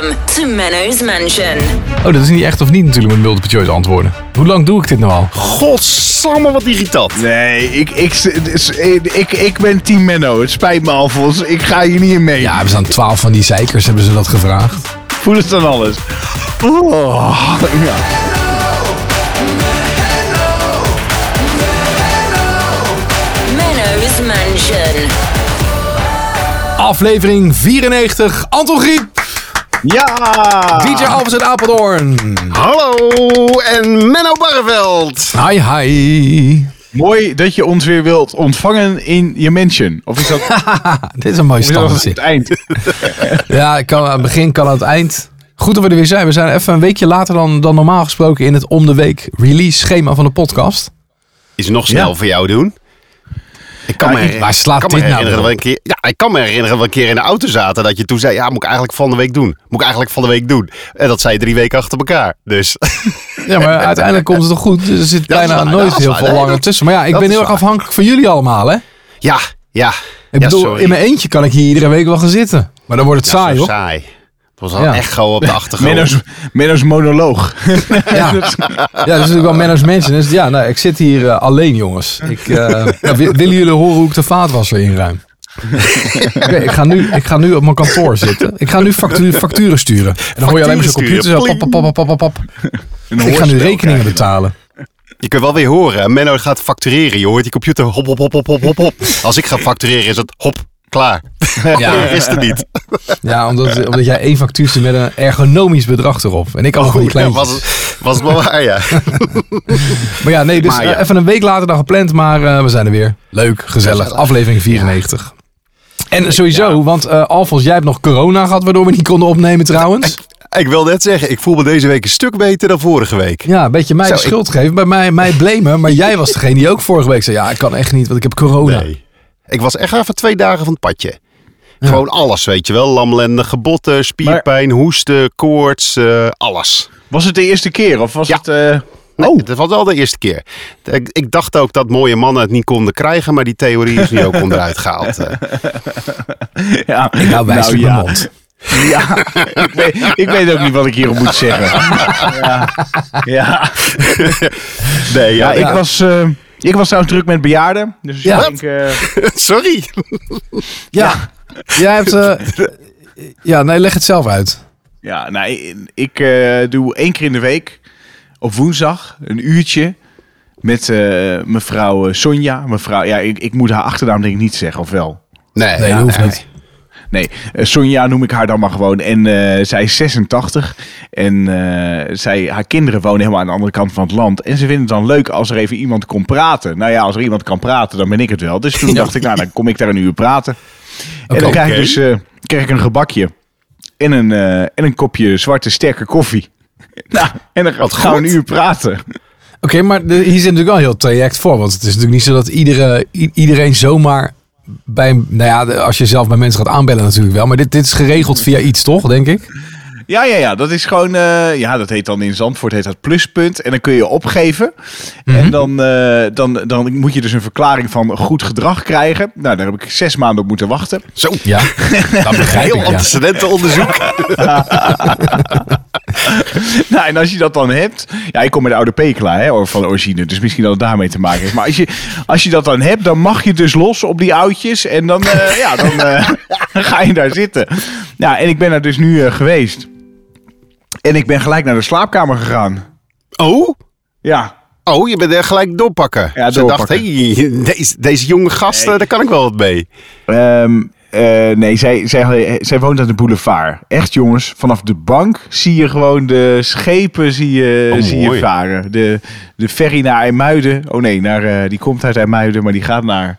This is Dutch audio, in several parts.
Welcome to Menno's Mansion. Oh, dat is niet echt of niet natuurlijk met multiple choice antwoorden. Hoe lang doe ik dit nou al? Godsamme, wat irritant. Nee, ik, ik, ik, ik, ben team Menno. Het spijt me Alfons. Ik ga hier niet in mee. Ja, we staan twaalf van die zeikers, hebben ze dat gevraagd. Voel het dan alles. Oh, ja. Menno's Mansion. Aflevering 94, Anton Griep, Ja! DJ Alves uit Apeldoorn. Hallo en Menno Barreveld. Hi, hi. Mooi dat je ons weer wilt ontvangen in je mansion. Of is dat, Dit is een mooie is dat stand. het eind? Ja, kan aan het begin, kan aan het eind. Goed dat we er weer zijn. We zijn even een weekje later dan, dan normaal gesproken in het om de week release schema van de podcast. Is nog snel Ja. voor jou doen. Ik kan me, ik- her- waar slaat kan me dit nou herinneren dat we een keer, ja, ik kan me herinneren dat we een keer in de auto zaten dat je toen zei, ja, moet ik eigenlijk van de week doen. Moet ik eigenlijk van de week doen. En dat zei je drie weken achter elkaar. Dus Ja, maar uiteindelijk komt het toch goed. Er zit bijna waar, nooit heel waar. veel Nee, langer dat- tussen. Maar ja, ik ben heel erg afhankelijk van jullie allemaal, hè? ja, ja. Ik Ja, bedoel, sorry. in mijn eentje kan ik hier iedere week wel gaan zitten. Maar dan wordt het Ja, saai, hoor. saai. Het was al Ja. echo op de achtergrond. Menno's, Menno's monoloog. Ja. ja, dat is natuurlijk wel Menno's Mansion. Dus ja, nou, ik zit hier eh, alleen, jongens. Ik, eh, ja, wi- willen jullie horen hoe ik de vaatwasser inruim? Oké, ik, ga nu, ik ga nu op mijn kantoor zitten. Ik ga nu factuur, facturen sturen. En dan hoor je alleen maar zo'n computer zo pop, pop, pop, pop, pop, Ik ga nu rekeningen betalen. Je kunt wel weer horen. Menno gaat factureren. Je hoort die computer hop, hop, hop, hop, hop, hop, hop. Als ik ga factureren is het hop, klaar. Ja, dat is het niet. Ja, omdat, omdat jij één factuur met een ergonomisch bedrag erop. En ik van die Ja, kleintjes. was, was het wel waar, ja. Maar ja, nee, dus Maar ja. eh, even een week later dan gepland, maar eh, we zijn er weer. Leuk, gezellig. Gezellig. Aflevering 94. En sowieso, want eh Alfons, jij hebt nog corona gehad, waardoor we niet konden opnemen trouwens. Ik wil net zeggen, ik voel me deze week een stuk beter dan vorige week. Ja, een beetje mij Zo, de ik- schuld geven, bij mij, mij blamen. Maar jij was degene die ook vorige week zei, ja, ik kan echt niet, want ik heb corona. Nee. Ik was echt even twee dagen van het padje. Gewoon alles, weet je wel. Lamlendige botten, spierpijn, hoesten, koorts, eh, alles. Was het de eerste keer of was Ja. het... eh, Nee, Oh. dat was wel de eerste keer. Ik, ik dacht ook dat mooie mannen het niet konden krijgen, maar die theorie is nu ook onderuit gehaald. eh. ja. Nou, wijs Nou, ja. mijn mond. Ja, ik weet, ik weet ook niet wat ik hierop moet zeggen. Ja, ja. Nee, ja, ja ik, was, ik was trouwens druk met bejaarden. Dus Ja. ik denk... eh, Sorry. Ja, jij hebt... eh, ja, nee, leg het zelf uit. ja, nou, ik, ik, eh, doe één keer in de week op woensdag een uurtje met eh, mevrouw Sonja. Mevrouw, ja, ik, ik moet haar achternaam denk ik niet zeggen, of wel? Nee, Nee, ja, dat hoeft nee. niet. Nee, eh, Sonja noem ik haar dan maar gewoon. En eh, zij is 86. En eh, zij, haar kinderen wonen helemaal aan de andere kant van het land. En ze vinden het dan leuk als er even iemand komt praten. Nou ja, als er iemand kan praten, dan ben ik het wel. Dus toen dacht ik, nou, dan kom ik daar een uur praten. en dan krijg ik dus krijg ik een gebakje. En een, en een kopje zwarte sterke koffie. Nou, en dan gaan we een uur praten. Oké, maar de, hier zit natuurlijk wel een heel traject voor. Want het is natuurlijk niet zo dat iedere, iedereen zomaar bij... Nou ja, als je zelf bij mensen gaat aanbellen natuurlijk wel. Maar dit, dit is geregeld via iets, toch, denk ik? Ja, ja, ja. Dat is gewoon... eh, ja, dat heet dan in Zandvoort heet dat pluspunt. En dan kun je opgeven. En dan, eh, dan, dan moet je dus een verklaring van goed gedrag krijgen. Nou, daar heb ik zes maanden op moeten wachten. Zo, Ja, dat begrijp heel ik, ja. antecedentenonderzoek. Nou, en als je dat dan hebt... Ja, ik kom met de oude Pekela hè, van origine. Dus misschien dat het daarmee te maken heeft. Maar als je, als je dat dan hebt, dan mag je dus los op die oudjes. En dan, eh, ja, dan eh, ga je daar zitten. Nou, en ik ben er dus nu geweest. En ik ben gelijk naar de slaapkamer gegaan. Oh? Ja, Oh, je bent er gelijk doorpakken. Ja, Ze dacht, hey, deze, deze jonge gasten, daar kan ik wel wat mee. Ehm, eh, nee, zij, zij, zij woont aan de boulevard. Echt jongens, vanaf de bank zie je gewoon de schepen zie je, Oh, zie je varen. De, de ferry naar IJmuiden. Oh nee, naar, eh, die komt uit IJmuiden, maar die gaat naar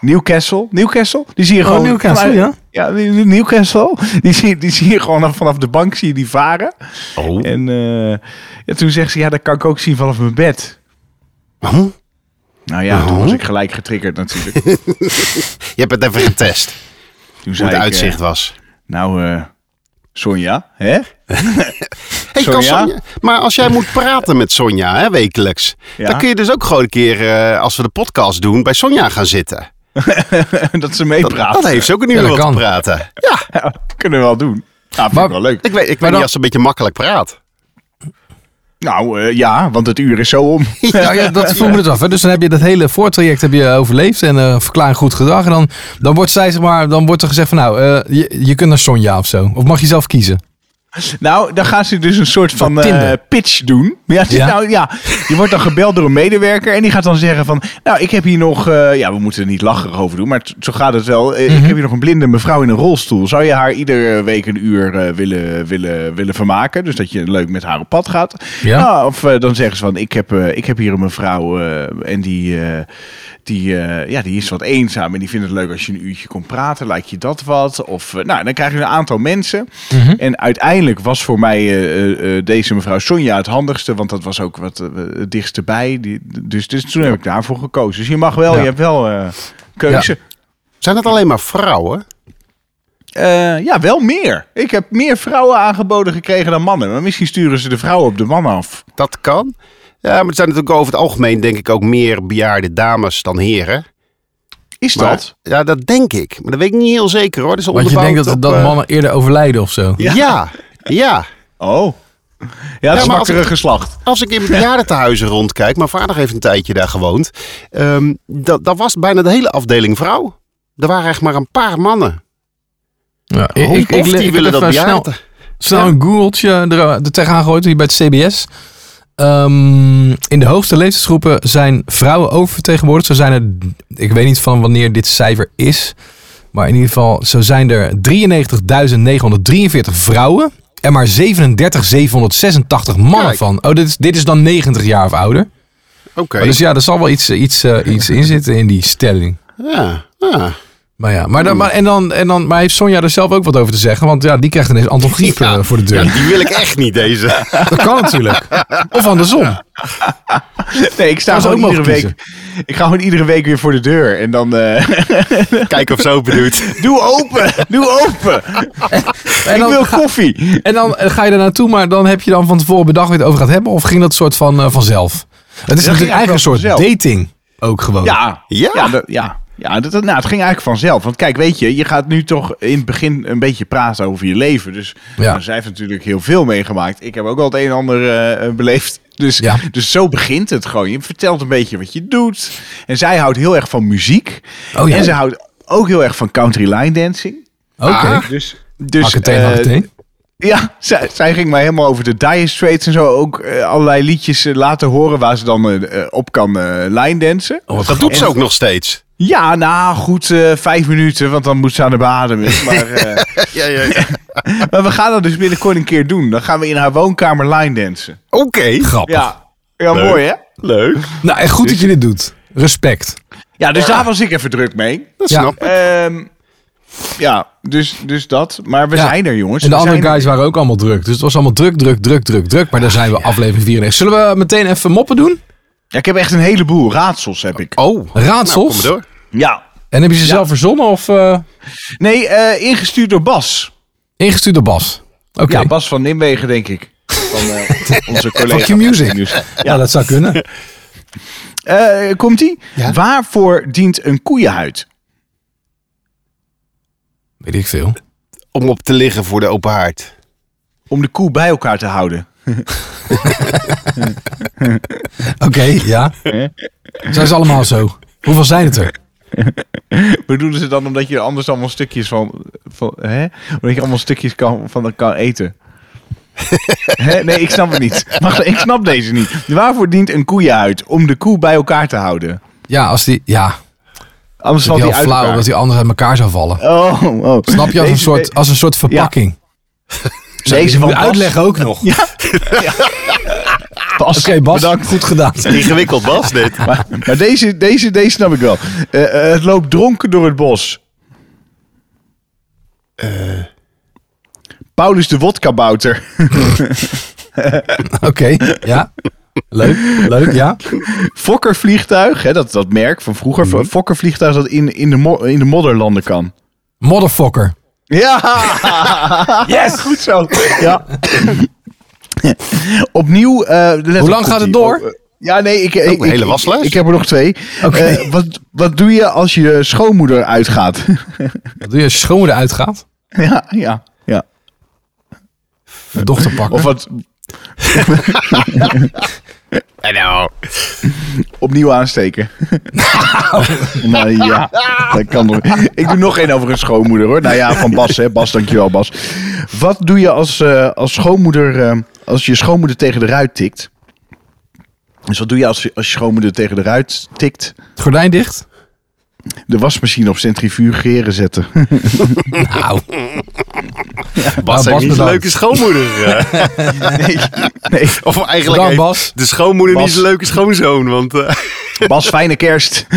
Newcastle. Newcastle? Die zie je Oh, gewoon. Newcastle, ja. Ja, Newcastle. Die zie, die zie je gewoon vanaf de bank zie je die varen. Oh. En eh, ja, toen zegt ze, ja, dat kan ik ook zien vanaf mijn bed. Huh? Nou ja, toen Oh. was ik gelijk getriggerd natuurlijk. Je hebt het even getest, Toen hoe zei het ik, uitzicht eh, was. nou, eh Sonja, hè? Hey, kan Sonja? Sonja- maar als jij moet praten met Sonja hè, wekelijks, Ja. dan kun je dus ook gewoon een keer, eh, als we de podcast doen, bij Sonja gaan zitten. dat ze Dat, meepraat. dat heeft ze ook een uur Ja, dat wat te kan. praten. Ja, Ja, kunnen we wel doen. vind Maar- ik wel leuk. Ik weet, ik weet dan- niet als ze een beetje makkelijk praat. Nou eh, ja, want het uur is zo om. Ja, ja, dat vroeg me dus af. Hè. Dus dan heb je dat hele voortraject heb je overleefd en eh verklaar een goed gedrag. En dan, dan wordt zij, zeg maar, dan wordt er gezegd van nou, eh, je, je kunt naar Sonja of zo. Of mag je zelf kiezen? Nou, dan gaan ze dus een soort van eh, pitch doen. Ja. Nou, ja, je wordt dan gebeld door een medewerker en die gaat dan zeggen van... Nou, ik heb hier nog... eh, ja, we moeten er niet lacherig over doen, maar zo gaat het wel. Eh, Mhm. Ik heb hier nog een blinde mevrouw in een rolstoel. Zou je haar iedere week een uur willen, willen, willen vermaken? Dus dat je leuk met haar op pad gaat. Ja. Nou, of dan zeggen ze van... Ik heb, ik heb hier een mevrouw en die... die, ja, die is wat eenzaam en die vindt het leuk als je een uurtje komt praten. Lijkt je dat wat? Of, nou, dan krijg je een aantal mensen. Mhm. En uiteindelijk was voor mij eh, eh, eh, deze mevrouw Sonja het handigste, want dat was ook wat het dichtste bij. Die, dus, dus toen heb ik daarvoor gekozen. Dus je mag wel, Ja. je hebt wel eh, keuze. Zijn het alleen maar vrouwen? Ja. ja, wel meer. Ik heb meer vrouwen aangeboden gekregen dan mannen. Maar misschien sturen ze de vrouwen op de man af. Dat kan. Ja, maar het zijn natuurlijk over het algemeen denk ik ook meer bejaarde dames dan heren. Is Maar- dat? Ja, dat denk ik. Maar dat weet ik niet heel zeker hoor. Dat is Want je denkt dat, op, dat mannen eerder overlijden of zo. Ja, ja. Ja. Oh. Ja, het maar als zwakkere ik- geslacht. Als ik in bejaardentehuizen rondkijk, mijn vader heeft een tijdje daar gewoond. ehm, dat, dat was bijna de hele afdeling vrouw. Er waren echt maar een paar mannen. Ja, ik, Of ik, ik, die willen dat snel, snel een googeltje er, er tegenaan gegooid hier bij het CBS. Ehm, in de hoogste leeftijdsgroepen zijn vrouwen oververtegenwoordigd. Zo zijn er, ik weet niet van wanneer dit cijfer is. Maar in ieder geval, zo zijn er 93.943 vrouwen. En maar 37.786 mannen Kijk. van. Oh, dit is, dit is dan 90 jaar of ouder. Oké. Maar Dus ja, er zal wel iets, iets, eh, iets in zitten in die stelling. Ja, ja. Maar ja, maar, dan, maar, en dan, en dan, maar heeft Sonja er zelf ook wat over te zeggen? Want ja, die krijgt ineens Anton Griep Ja. eh, voor de deur. Ja, die wil ik echt niet, deze. Dat kan natuurlijk. Of andersom. Nee, ik sta ze gewoon ook iedere week. Ik ga gewoon iedere week weer voor de deur. En dan. eh, Kijk of zo bedoelt. doe open! Doe open! En ik dan, wil ga, koffie! en dan ga je er naartoe, maar dan heb je dan van tevoren bedacht het over gaat hebben? Of ging dat soort van eh, vanzelf? Het is ging natuurlijk eigenlijk een soort vanzelf. dating ook gewoon. Ja, Ja. ja, dat- ja. Ja dat, nou, het ging eigenlijk vanzelf. Want kijk, weet je, je gaat nu toch in het begin een beetje praten over je leven. Dus Ja. nou, zij heeft natuurlijk heel veel meegemaakt. Ik heb ook al het een en ander eh, eh, beleefd. Dus, Ja. dus zo begint het gewoon. Je vertelt een beetje wat je doet. En zij houdt heel erg van muziek. Oh ja. En ze houdt ook heel erg van country line dancing. Oké. Ah. Dus, dus eh, ja, zij, zij ging mij helemaal over de Dire Straits en zo ook allerlei liedjes laten horen waar ze dan op kan line dansen. Oh, Dat doet ze ook nog steeds. Ja, nou goed, eh, vijf minuten, want dan moet ze aan de beademen. Maar, eh, Ja, ja, ja. maar we gaan dat dus binnenkort een keer doen. Dan gaan we in haar woonkamer line dansen. Oké. Grappig. Ja, ja Leuk. mooi hè? Leuk. Nou, en goed dat je dit doet. Respect. Ja, dus daar was ik even druk mee. Dat Ja. snap ik. Ehm, ja, dus, dus dat. Maar we Ja. zijn er jongens. En de We andere er. guys waren ook allemaal druk. Dus het was allemaal druk, druk, druk, druk, druk. Maar daar zijn we aflevering 94. Zullen we meteen even moppen doen? Ja, ik heb echt een heleboel raadsels heb ik. Oh. Nou, kom Raadsels? maar door. Ja. en heb je ze zelf verzonnen of eh, Nee, eh, ingestuurd door Bas. ingestuurd door Bas? Oké. Ja, Bas van Nimwegen denk ik. Van eh, onze collega. Van Q-Music. Ja, dat zou kunnen. Eh, Komt-ie? Ja. Waarvoor dient een koeienhuid? Weet ik veel. Om op te liggen voor de open haard. Om de koe bij elkaar te houden. Oké, ja. Zijn ze allemaal zo? Hoeveel zijn het er? Bedoelen ze dan omdat je anders allemaal stukjes van... van hè? Omdat je allemaal stukjes kan, van kan eten? Hè? Nee, ik snap het niet. Maar ik snap deze niet. Waarvoor dient een koeienhuid? Om de koe bij elkaar te houden. Ja, als die... Ja, Anders valt die uit flauw, dat die anders uit elkaar zou vallen. Oh, oh. Snap je als een soort, als een soort verpakking? Deze Je van Bas. uitleggen ook nog. Ja. ja. Bas, Oké, Bas, bedankt. goed gedaan. Ingewikkeld was dit. Maar, maar deze, deze, deze snap ik wel. Eh, eh, het loopt dronken door het bos. Paulus de wodkabouter. Oké, ja. Leuk, leuk, ja. Fokkervliegtuig, hè, dat, dat merk van vroeger. Mhm. Fokkervliegtuig dat in, in, de mo- in de modder landen kan. Motherfucker. Ja! Yes! Goed zo. Ja. Opnieuw. eh, let Hoe lang gaat het door? Eh, ja, nee, ik, ik, een ik, hele ik- waslijst. Ik, heb er nog twee. Oké. Eh, wat, wat doe je als je schoonmoeder uitgaat? Wat doe je als je schoonmoeder uitgaat? ja, ja, ja. Even dochter pakken. Of wat Nou, opnieuw aansteken. nou ja, dat kan nog. Ik doe nog één over een schoonmoeder hoor. Nou ja, van Bas hè. Bas, dankjewel Bas. Wat doe je als, eh, als schoonmoeder, eh, als je schoonmoeder tegen de ruit tikt? Dus wat doe je als, als je schoonmoeder tegen de ruit tikt? Het gordijn dicht? De wasmachine op centrifugeren zetten. Nou, Bas Bas heeft niet een leuke schoonmoeder. eh. nee, nee. Of eigenlijk Bas. de schoonmoeder Bas. niet zo'n leuke schoonzoon. Want eh, Bas, fijne kerst.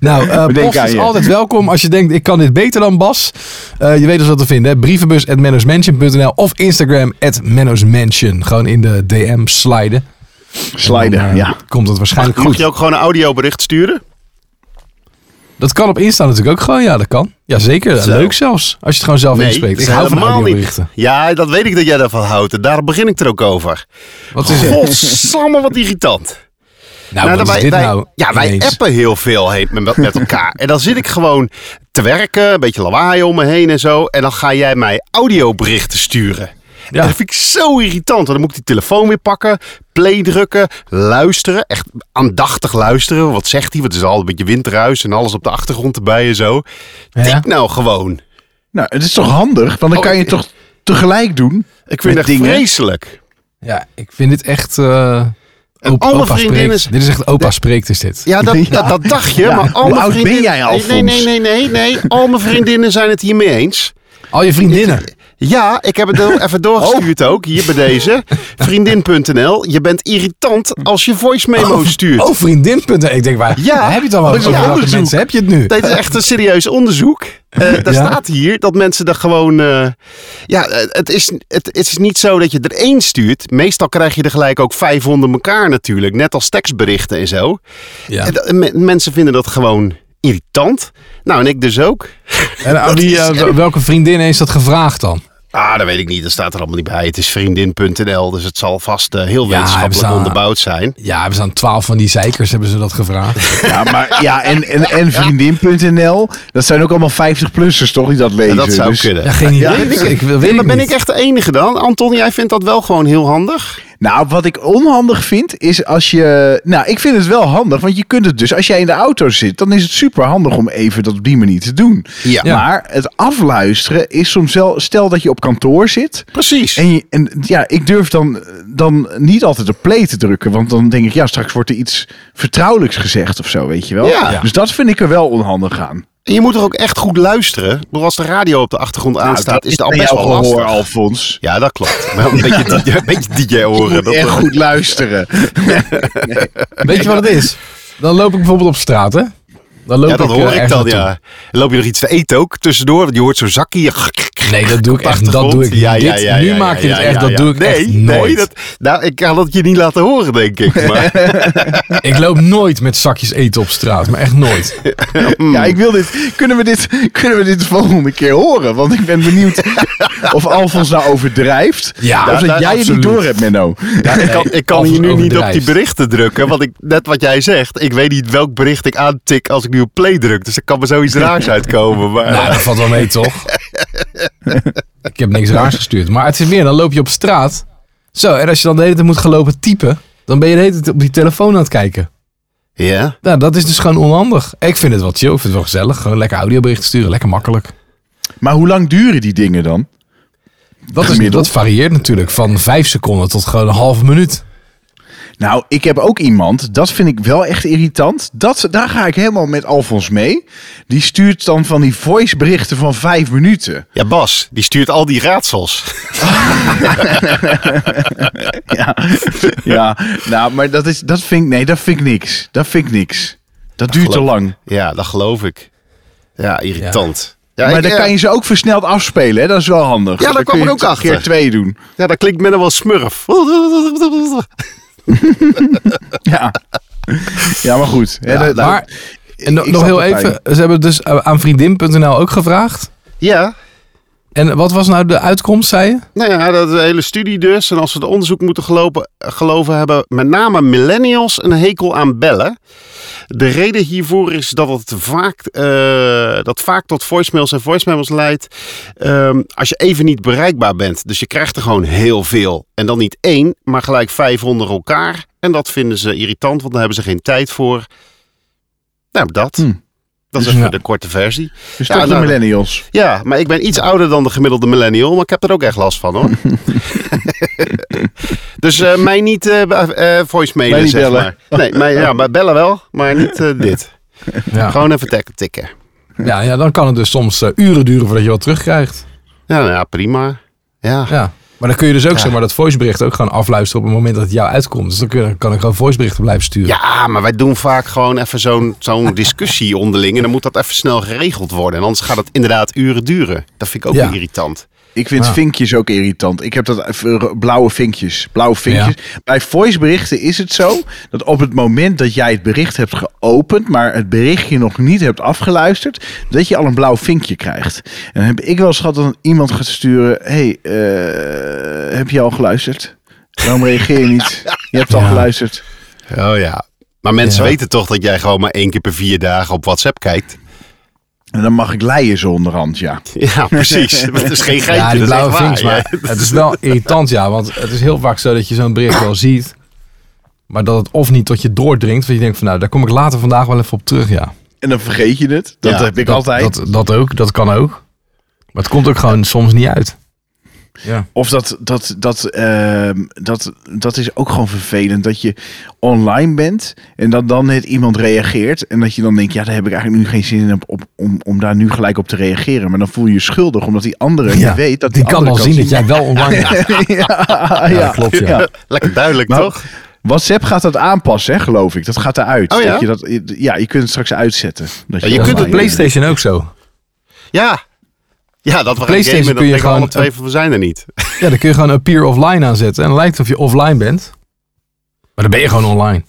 nou aan is je. altijd welkom als je denkt, ik kan dit beter dan Bas. Eh, je weet dus wat te vinden. hè. Brievenbus at of Instagram at. Gewoon in de DM sliden. Sliden, Dan, eh, ja. Komt het waarschijnlijk mag goed. je ook gewoon een audiobericht sturen? Dat kan op Insta natuurlijk ook gewoon. Ja, dat kan. Ja, zeker. Zo. Leuk zelfs. Als je het gewoon zelf Nee, inspreekt. dat Ik hou van helemaal niet. audioberichten. Ja, dat weet ik dat jij daarvan houdt. En daarom begin ik er ook over. Wat is het? Godsamme, wat irritant. Nou, Nou, wat is wij, dit wij- nou? ja, wij appen heel veel heen met, met elkaar. en dan zit ik gewoon te werken, een beetje lawaai om me heen en zo. En dan ga jij mij audioberichten sturen. Ja. En dat vind ik zo irritant. Want dan moet ik die telefoon weer pakken, play drukken, luisteren. Echt aandachtig luisteren. Wat zegt hij? Want het is al een beetje windruis en alles op de achtergrond erbij en zo. Ja. Tik nou gewoon. Nou, het is toch handig? Want dan Oh, kan je toch tegelijk doen? Ik vind het dingen. vreselijk. Ja, ik vind dit echt... eh alle opa vriendinnen- spreekt. Dit is echt opa spreekt is dit. Ja, dat, Ja. dat, dat dacht je. Ja. Maar al Hoe mijn oud ben vriendinnen- jij, Alfons? Nee, nee, nee, nee, nee. Al mijn vriendinnen zijn het hiermee eens. Al je vriendinnen. Ja, ik heb het heel even doorgestuurd ook, hier bij deze. Vriendin.nl. Je bent irritant als je voice memo stuurt. Oh, vriendin.nl. Ik denk, waar Ja, heb je het is over? welke mensen heb je het nu? Dit is echt een serieus onderzoek. Eh daar Ja? staat hier dat mensen er gewoon... eh, ja, eh, het is, het, het is niet zo dat je er één stuurt. Meestal krijg je er gelijk ook vijf onder elkaar natuurlijk. Net als tekstberichten en zo. Ja. En mensen vinden dat gewoon irritant. Nou, en ik dus ook. En aan wie, eh, wel- welke vriendin heeft dat gevraagd dan? Ah, dat weet ik niet. Dat staat er allemaal niet bij. Het is vriendin.nl, dus het zal vast eh, heel Ja, wetenschappelijk onderbouwd zijn. Ja, hebben ze aan twaalf van die zeikers hebben ze dat gevraagd. Ja, maar ja, en, en, en vriendin.nl, dat zijn ook allemaal 50-plussers toch die dat Ja, lezen? dat zou Dus- kunnen. Ja, geen idee. Ja, ik, weet maar ben niet. ik echt de enige dan? Anton, jij vindt dat wel gewoon heel handig? Nou, wat ik onhandig vind, is als je... Nou, ik vind het wel handig, want je kunt het dus... Als jij in de auto zit, dan is het super handig om even dat op die manier te doen. Ja. Ja. Maar het afluisteren is soms wel... Stel dat je op kantoor zit... Precies. En, je, en ja, ik durf dan, dan niet altijd op play te drukken. Want dan denk ik, ja, straks wordt er iets vertrouwelijks gezegd of zo, weet je wel. Ja. Dus dat vind ik er wel onhandig aan. En je moet er ook echt goed luisteren. Bedoel, Als de radio op de achtergrond aanstaat, Nou, dat is het al best wel lastig. gehoor, Alfons. Ja, dat klopt. Wel een beetje, DJ, een beetje moet Dat, echt eh, goed luisteren. Weet je wat het is? Dan loop ik bijvoorbeeld op straat, hè? Dan loop ja, dat ik, hoor eh, ik dan, ja. Loop je nog iets te eten ook tussendoor? Want je hoort zo'n zakje. Nee, dat doe ik echt. Dat doe ik. Ja, ja, Dit- ja, nu maak je het echt. Dat doe ik nee, echt Nee, nooit. dat, nou, ik kan het je niet laten horen, denk ik. Maar, Ik loop nooit met zakjes eten op straat. Maar echt nooit. Ja, ik wil dit. Kunnen we dit, kunnen we dit de volgende keer horen? Want ik ben benieuwd of Alfons nou overdrijft. Ja, of dat jij het niet door hebt, Menno. Ik kan, ik kan hier nu niet op die berichten drukken. Want ik, net wat jij zegt, ik weet niet welk bericht ik aantik als ik nu op play druk. Dus er kan me zoiets raars uitkomen. Maar, Nou, dat valt wel mee, toch? ik heb niks raars gestuurd. Maar het is meer, dan loop je op straat. Zo, en als je dan de hele tijd moet gaan lopen typen... dan ben je de hele tijd op die telefoon aan het kijken. ja, Nou, dat is dus gewoon onhandig. Ik vind het wel chill, ik vind het wel gezellig. Gewoon lekker audioberichten sturen, lekker makkelijk. Maar hoe lang duren die dingen dan? Dat, is, dat varieert natuurlijk van vijf seconden tot gewoon een halve minuut. Nou, ik heb ook iemand, dat vind ik wel echt irritant. Dat, daar ga ik helemaal met Alfons mee. Die stuurt dan van die voiceberichten van vijf minuten. ja, Bas, die stuurt al die raadsels. Ja, ja nou, maar dat, is, dat vind ik, nee, dat vind ik niks. Dat vind ik niks. Dat duurt te lang. Ja, dat geloof ik. Ja, irritant. Ja, maar ik, dan kan je ze ook versneld afspelen, hè? dat is wel handig. daar Dan kwam ik ook het keer achter. twee doen. ja, dat klinkt met een wel smurf. Ja, ja maar goed. Ja, nou, Maar, en no- ik nog heel de even, ze hebben dus aan vriendin.nl ook gevraagd. Ja, En wat was nou de uitkomst, zei je? Nou ja, dat is een hele studie dus. En als we de onderzoek moeten gelopen, geloven, hebben met name millennials een hekel aan bellen. De reden hiervoor is dat het vaak, eh, dat vaak tot voicemails en voicemails leidt. ehm, als je even niet bereikbaar bent. Dus je krijgt er gewoon heel veel. En dan niet één, maar gelijk vijf onder elkaar. En dat vinden ze irritant, want daar hebben ze geen tijd voor. Nou, dat. Hm. Dat is Ja. even de korte versie. Dus Ja, toch de nou, millennials. Ja, maar ik ben iets ouder dan de gemiddelde millennial, maar ik heb er ook echt last van hoor. dus eh, mij niet eh eh, voicemailen, niet zeg bellen. maar. Nee, mij, ja, maar bellen wel, maar niet dit. Ja. Gewoon even tikken. tikken. Ja, ja, dan kan het dus soms eh, uren duren voordat je wat terugkrijgt. Ja, nou ja, prima. Ja. Ja. Maar dan kun je dus ook Ja. zeg maar dat voicebericht ook gewoon afluisteren op het moment dat het jou uitkomt. Dus dan kun kan ik gewoon voiceberichten blijven sturen. Ja, maar wij doen vaak gewoon even zo'n zo'n discussie onderling. En dan moet dat even snel geregeld worden. En anders gaat het inderdaad uren duren. Dat vind ik ook Ja. irritant. Ik vind Ja. vinkjes ook irritant. Ik heb dat even- blauwe vinkjes. Blauwe vinkjes. Bij voiceberichten is het zo dat op het moment dat jij het bericht hebt geopend, maar het berichtje nog niet hebt afgeluisterd, dat je al een blauw vinkje krijgt. En dan heb ik wel eens gehad dat iemand gaat sturen: hey, eh, heb je al geluisterd? Waarom reageer je niet? Je hebt al Ja. geluisterd. Oh ja. Maar mensen Ja. weten toch dat jij gewoon maar één keer per vier dagen op WhatsApp kijkt? En dan mag ik leien zo onderhand, ja. Ja, precies. Het is geen geintje, Ja, die dat is blauwe vinks. Maar Ja. het is wel irritant, ja. Want het is heel vaak zo dat je zo'n bericht wel ziet. Maar dat het of niet tot je doordringt. Want je denkt van nou, daar kom ik later vandaag wel even op terug, ja. En dan vergeet je het. Dat Ja, heb ik dat, altijd. Dat, dat ook, dat kan ook. Maar het komt ook gewoon soms niet uit. Ja. Of dat, dat, dat, ehm, dat, dat is ook gewoon vervelend. Dat je online bent en dat dan net iemand reageert. En dat je dan denkt, ja, daar heb ik eigenlijk nu geen zin in op, op, om, om daar nu gelijk op te reageren. Maar dan voel je je schuldig, omdat die andere Ja, niet weet dat Die die, kan al zien dat jij wel online bent. ja, Ja, klopt, ja. Ja. Lekker duidelijk, Maar- toch? WhatsApp gaat dat aanpassen, hè, geloof ik. Dat gaat eruit. Oh ja? Dat je dat, ja, je kunt het straks uitzetten. Dat Ja, je is kunt op het de PlayStation ook zo. Ja. Ja, dat we PlayStation gamen, kun je we alle gewoon- twee van, we zijn er niet. Ja, dan kun je gewoon appear offline aanzetten. En dan lijkt het of je offline bent. Maar dan ben je gewoon online.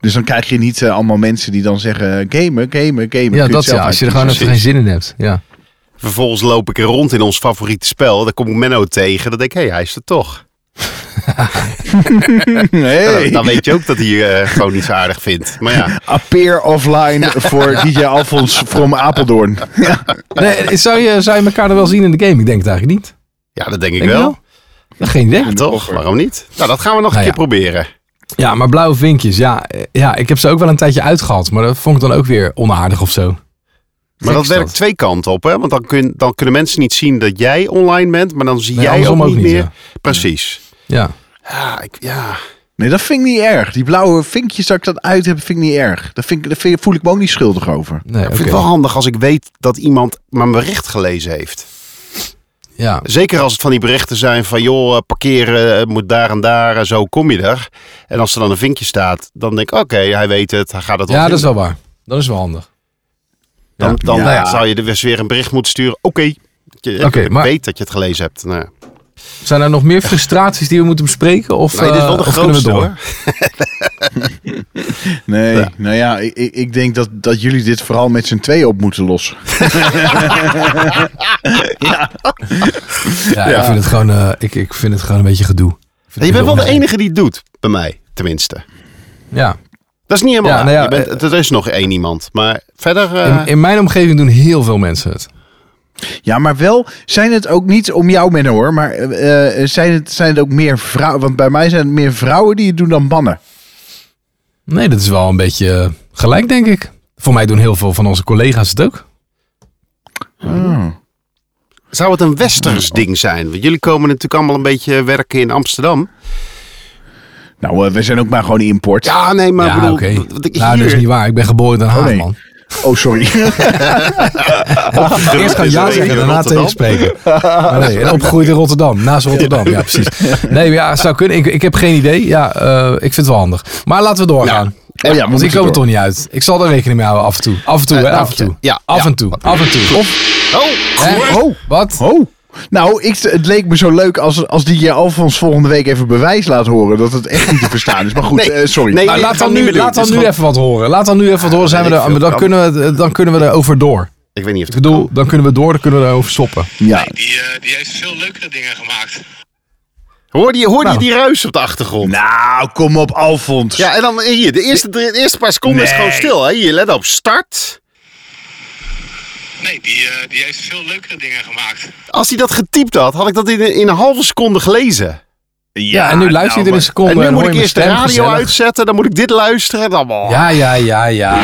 Dus dan krijg je niet eh, allemaal mensen die dan zeggen, gamen, gamen, gamen. Ja, dat ja. Als je er gewoon even geen zin in hebt. Ja. Vervolgens loop ik er rond in ons favoriete spel. Dan kom ik Menno tegen. Dan denk ik, hé, hij is er toch. Uitkiezen. Hey. Dan weet je ook dat hij eh, gewoon niet zo aardig vindt. Maar ja, Appear offline voor DJ Alfons from Apeldoorn. Nee, zou, je, zou je elkaar er wel zien in de game? Ik denk het eigenlijk niet. ja dat denk ik Denk wel. Ja, geen idee. Ja, toch? Waarom niet? Nou, dat gaan we nog een Nou keer ja. proberen. Ja, maar blauwe vinkjes. Ja, ja, ik heb ze ook wel een tijdje uitgehad. Maar dat vond ik dan ook weer onaardig of zo. Maar dat werkt twee kanten op, hè? Want dan, kun, dan kunnen mensen niet zien dat jij online bent, maar dan zie Nee, jij ook niet, ook niet, meer. ja. Precies. Ja. Ja, ik, ja. Nee, dat vind ik niet erg. Die blauwe vinkjes dat ik dat uit heb, vind ik niet erg. Daar, vind ik, daar vind- voel ik me ook niet schuldig over. Nee, Ik vind het wel handig als ik weet dat iemand mijn bericht gelezen heeft. Ja. Zeker als het van die berichten zijn van, joh, eh, parkeren eh, moet daar en daar, en zo kom je er. En als er dan een vinkje staat, dan denk ik, oké, hij weet het, hij gaat het ja, dat is wel waar. Dat is wel handig. Dan, dan Ja. nou zou je er weer weer een bericht moeten sturen, oké. Je ik maar- weet dat je het gelezen hebt. Nou, Zijn er nog meer frustraties die we moeten bespreken? Of, nee, dit is wel eh, de of kunnen we grootste door? hoor. Nee, Ja. nou ja, ik, ik- ik denk dat, dat jullie dit vooral met z'n tweeën op moeten lossen. Ja, Ik, vind het gewoon, eh, ik, ik vind het gewoon een beetje gedoe. Je bent wel de enige die het doet, bij mij tenminste. Ja. Dat is niet helemaal Ja, nou ja, je bent, er is nog één iemand. Maar verder... eh, In, in mijn omgeving doen heel veel mensen het. Ja, maar wel zijn het ook niet om jou men hoor, maar eh, eh, zijn, het, zijn het ook meer vrouwen? Want bij mij zijn het meer vrouwen die het doen dan mannen. Nee, dat is wel een beetje eh, gelijk, denk ik. Voor mij doen heel veel van onze collega's het ook. Zou het een westers ding zijn? Want jullie komen natuurlijk allemaal een beetje werken in Amsterdam. Nou, we zijn ook maar gewoon import. Ja, nee, maar ik ja, bedoel... ik Nou, dat is hier- niet waar. Ik ben geboren in Den Haag, nee. man. Oh, sorry. Eerst gaan ja zeggen, daarna tegenspreken. Maar nee, en opgegroeid in Rotterdam. Naast Rotterdam, ja, precies. Nee, maar ja, zou kunnen. Ik, ik heb geen idee. Ja, eh, ik vind het wel handig. Maar laten we doorgaan. Oh ja, Want ik kom er toch niet uit. Ik zal er rekening mee houden af en toe. Af en toe, hè? Eh, Af en toe. ja, Af en toe. Af en toe. Of, Oh? Oh, Wat? oh. Nou, ik, het leek me zo leuk als, als die je Alfons volgende week even bewijs laat horen dat het echt niet te verstaan is. Maar goed, Nee. eh, sorry. Nee. Nou, laat dan nu, laat dan nu gewoon- even wat horen. Laat dan nu even wat horen. Zijn we er, dan, kunnen we, dan kunnen we er over door. Ik weet niet of Ik het bedoel, kan. dan kunnen we door, dan kunnen we erover stoppen. Ja, Die, eh, die heeft veel leukere dingen gemaakt. Hoorde je, hoorde je Nou. die ruis op de achtergrond? nou kom op Alfons. Ja, en dan hier, de eerste, de eerste paar seconden is gewoon stil. Hè? Hier, let op, start. Nee, die, eh, die heeft veel leukere dingen gemaakt. Als hij dat getypt had, had ik dat in, in een halve seconde gelezen. Ja, en nu luister je het in nou, een seconde en nu en moet ik je eerst de radio gezellig. uitzetten, dan moet ik dit luisteren. Dan, oh. Ja, ja, ja, ja.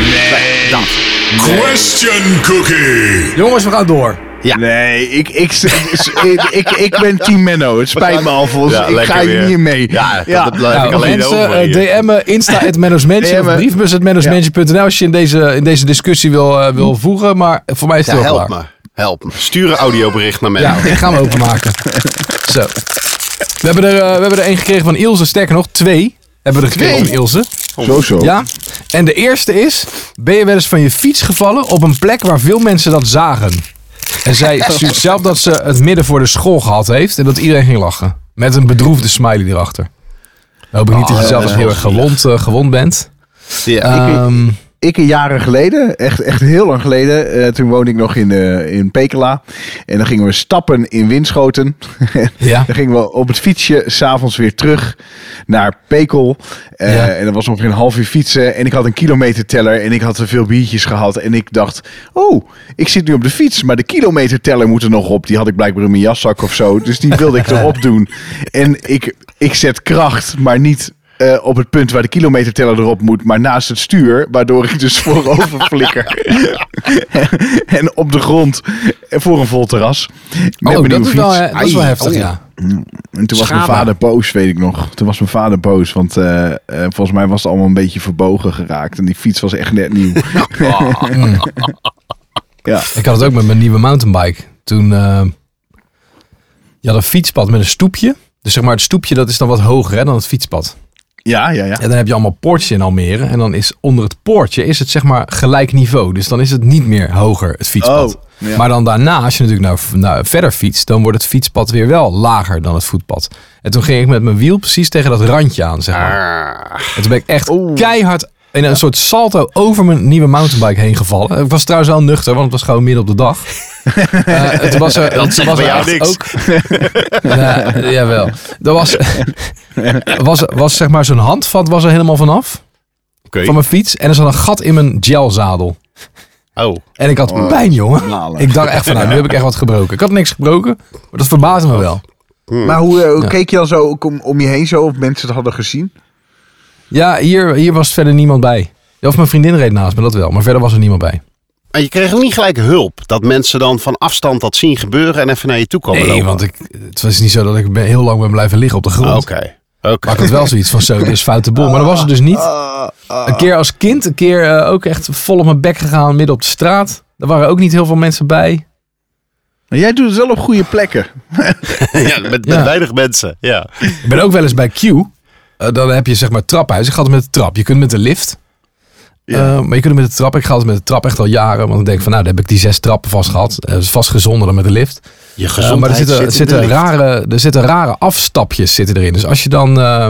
Question Cookie. Jongens, we gaan door. Nee, ik, ik, ik, ik, ik ben Team Menno. Het spijt me. Ja, ik ga hier weer. niet mee. Ja, Ja. dat blijf Nou, ik alleen mensen, over. eh. DM'en, Insta, het Management, of DM'en. briefbus, Management.nl als je in deze, in deze discussie wil, eh, wil voegen. Maar voor mij is het Ja, wel help klaar. me. Help me. Stuur een audiobericht naar mij. Ja, ik ga hem openmaken. Zo. We hebben, er, eh, we hebben er één gekregen van Ilse. Sterker nog, twee hebben we er gekregen van Ilse. Zo, zo. Ja. En de eerste is, ben je wel eens van je fiets gevallen op een plek waar veel mensen dat zagen? En zij stuurt zelf dat ze het midden voor de school gehad heeft en dat iedereen ging lachen. Met een bedroefde smiley erachter. Dan hoop ik niet dat je Oh, zelf heel erg gewond, eh, gewond bent. Ja. Ehm, Ik een jaren geleden, echt, echt heel lang geleden, eh, toen woonde ik nog in, eh, in Pekela. En dan gingen we stappen in Winschoten. ja. Dan gingen we op het fietsje s'avonds weer terug naar Pekel. Eh, Ja. En dat was ongeveer een half uur fietsen. En ik had een kilometerteller en ik had te veel biertjes gehad. En ik dacht, oh, ik zit nu op de fiets. Maar de kilometerteller moet er nog op. Die had ik blijkbaar in mijn jaszak of zo. Dus die wilde ik erop doen. En ik, ik zet kracht, maar niet... eh, op het punt waar de kilometerteller erop moet, maar naast het stuur, waardoor ik dus voorover flikker. en op de grond voor een vol terras. Met Oh, mijn dat is, wel, fiets. eh, dat is wel heftig, oh. ja. En toen was mijn vader boos, weet ik nog. Toen was mijn vader boos, want eh, eh, volgens mij was het allemaal een beetje verbogen geraakt. En die fiets was echt net nieuw. ja. Ik had het ook met mijn nieuwe mountainbike. Toen, eh, je had een fietspad met een stoepje. Dus zeg maar, het stoepje dat is dan wat hoger hè, dan het fietspad. Ja, ja, ja. En dan heb je allemaal poortjes in Almere. En dan is onder het poortje is het zeg maar gelijk niveau. Dus dan is het niet meer hoger, het fietspad. Oh, ja. Maar dan daarna, als je natuurlijk nou, nou verder fietst, dan wordt het fietspad weer wel lager dan het voetpad. En toen ging ik met mijn wiel precies tegen dat randje aan, zeg maar. Ah. En toen ben ik echt keihard in een soort salto over mijn nieuwe mountainbike heen gevallen. Ik was trouwens wel nuchter, want het was gewoon midden op de dag. Eh, toen was er, toen zegt was bij er niks. ook. Nee, jawel. Er was, was, was zeg maar zo'n handvat was er helemaal vanaf Oké. van mijn fiets. En er zat een gat in mijn gelzadel. Oh. En ik had pijn, jongen. Ik dacht echt van, nou, nu heb ik echt wat gebroken. Ik had niks gebroken, maar dat verbaasde me wel. Maar hoe, eh, hoe Ja. keek je dan zo om, om je heen zo of mensen het hadden gezien? Ja, hier, hier was verder niemand bij. Of mijn vriendin reed naast me, dat wel. Maar verder was er niemand bij. En je kreeg ook niet gelijk hulp. Dat mensen dan van afstand dat zien gebeuren en even naar je toe komen Nee, lopen. want ik, het was niet zo dat ik heel lang ben blijven liggen op de grond. Oké. Oké. Maar ik had wel zoiets van zo, dit is foute boel. Maar dat was het dus niet. Een keer als kind, een keer eh, ook echt vol op mijn bek gegaan midden op de straat. Daar waren ook niet heel veel mensen bij. Maar jij doet het wel op goede plekken. ja, met, met Ja. weinig mensen. Ja. Ik ben ook wel eens bij Q. Eh, dan heb je zeg maar traphuis. Ik ga altijd met de trap. Je kunt met de lift. Eh, maar je kunt met de trap. Ik ga altijd met de trap echt al jaren. Want dan denk ik van nou, dan heb ik die zes trappen vast gehad. Eh, Dat is vast gezonder dan met de lift. Je gezondheid maar er zitten, zit er, zitten rare, er zitten rare afstapjes zitten erin. Dus als je dan eh,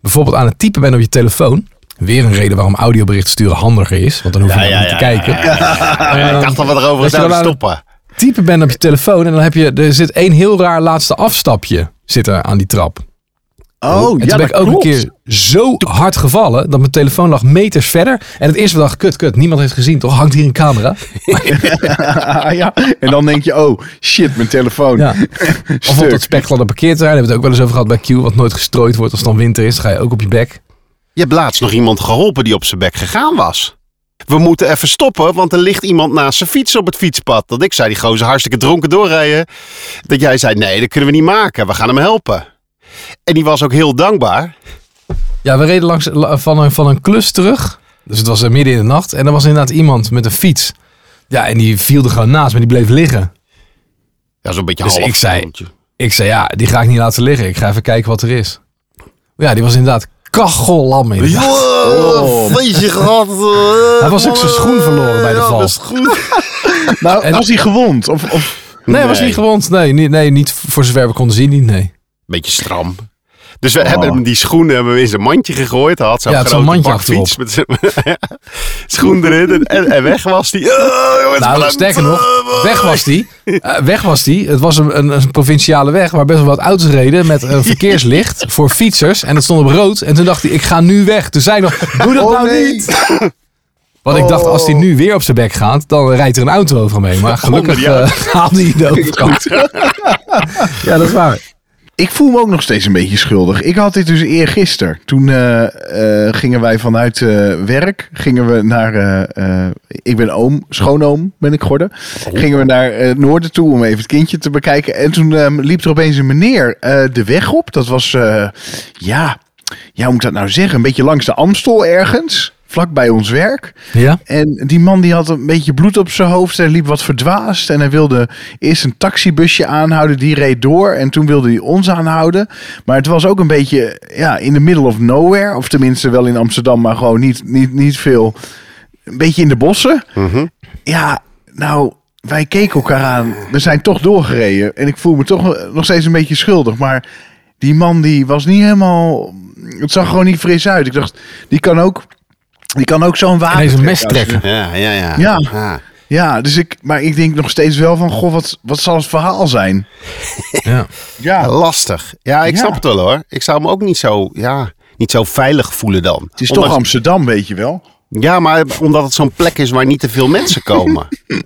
bijvoorbeeld aan het typen bent op je telefoon. Weer een reden waarom audioberichten sturen handiger is. Want dan hoef je Ja, ja, niet te ja, kijken. ik dacht dat we erover zouden stoppen. Typen bent op je telefoon en dan heb je, er zit één heel raar laatste afstapje zit er aan die trap. Oh, en toen ben ik ook een keer zo hard gevallen dat mijn telefoon lag meters verder. En het eerste dacht, kut, kut, niemand heeft gezien, toch? Hangt hier een camera? ja. En dan denk je, oh shit, mijn telefoon. Ja. Of op dat spekgladde parkeerterrein, daar hebben we het ook wel eens over gehad bij Q, wat nooit gestrooid wordt als het dan winter is. Dan ga je ook op je bek. Je hebt laatst nog iemand geholpen die op zijn bek gegaan was. We moeten even stoppen, want er ligt iemand naast zijn fiets op het fietspad. Dat ik zei, die gozer hartstikke dronken doorrijden. Dat jij zei, nee, dat kunnen we niet maken. We gaan hem helpen. En die was ook heel dankbaar. Ja, we reden langs la- van een, van een klus terug. Dus het was eh, midden in de nacht. En er was inderdaad iemand met een fiets. Ja, en die viel er gewoon naast, maar die bleef liggen. Ja, zo'n beetje Dus half. ik zei- Ik zei, ja, die ga ik niet laten liggen. Ik ga even kijken wat er is. Ja, die was inderdaad kachellam in. Oh, feestje gehad. Hij was ook zijn schoen verloren bij de val. mijn schoen. Nou, En- was hij gewond? Of, of... Nee, hij was Nee. niet gewond. Nee, niet, nee, niet voor zover we konden zien. Niet, nee. Beetje stram. Dus we Oh. hebben hem die schoenen hebben we in zijn mandje gegooid. Hij had zo'n Ja, grote mandje bakfiets met zijn schoen erin. En, en, en weg was die. Oh, jongens, Nou, sterker nog, weg was die. Eh, weg was die. Het was een, een, een provinciale weg waar best wel wat auto's reden met een verkeerslicht voor fietsers. En het stond op rood. En toen dacht hij, ik ga nu weg. Toen zei ik nog, doe dat Oh, nou nee. niet. Want ik dacht, als hij nu weer op zijn bek gaat, dan rijdt er een auto over hem heen. Maar gelukkig eh, haalde hij de overkant. ja, dat is waar. Ik voel me ook nog steeds een beetje schuldig. Ik had dit dus eergisteren. Toen eh, eh, gingen wij vanuit eh, werk, gingen we naar, ik ben oom, schoonoom ben ik geworden. Gingen we naar het noorden toe om even het kindje te bekijken. En toen eh, liep er opeens een meneer de weg op. Dat was, ja, ja, hoe moet ik dat nou zeggen? Een beetje langs de Amstel ergens, vlak bij ons werk. Ja? En die man die had een beetje bloed op zijn hoofd. Hij liep wat verdwaasd. En hij wilde eerst een taxibusje aanhouden. Die reed door. En toen wilde hij ons aanhouden. Maar het was ook een beetje ja, in the middle of nowhere. Of tenminste wel in Amsterdam. Maar gewoon niet, niet, niet veel. Een beetje in de bossen. Mhm. Ja, nou, wij keken elkaar aan. We zijn toch doorgereden. En ik voel me toch nog steeds een beetje schuldig. Maar die man die was niet helemaal... Het zag gewoon niet fris uit. Ik dacht, die kan ook... Die kan ook zo'n wapen Ineens een mes trekken. Ja, ja, ja. Ja. Ja, dus ik, maar ik denk nog steeds wel van, goh, wat, wat zal het verhaal zijn? Ja. Ja, Lastig. Ja, ik Ja. snap het wel hoor. Ik zou me ook niet zo, ja, niet zo veilig voelen dan. het is Ondanks- toch Amsterdam, weet je wel. Ja, maar omdat het zo'n plek is waar niet te veel mensen komen.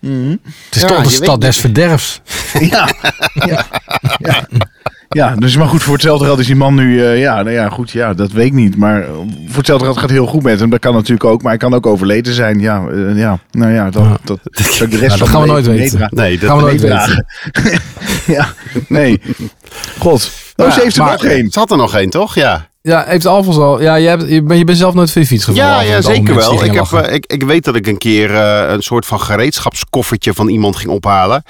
Het is Ja, toch de je stad des verderfs. Ja, ja, ja. dus maar goed, voor hetzelfde geld is die man nu, eh, ja, nou ja, goed, ja, dat weet ik niet. Maar eh, voor hetzelfde geld gaat het heel goed met hem. Dat kan natuurlijk ook, maar hij kan ook overleden zijn. Ja, eh, ja nou ja, dat, Ja. dat, dat de rest Nou, dat gaan we nooit weten. Nee, dat Gaan we nooit Meedragen. ja, nee. God. Oh, ze heeft er maar nog één. Ze had er nog één, toch? Ja. Ja, heeft Alfons al. Ja, je, hebt, je, bent, je bent zelf nooit van je fiets gevallen. Ja, ja, zeker wel. Ik, heb, eh, ik, ik weet dat ik een keer eh, een soort van gereedschapskoffertje van iemand ging ophalen.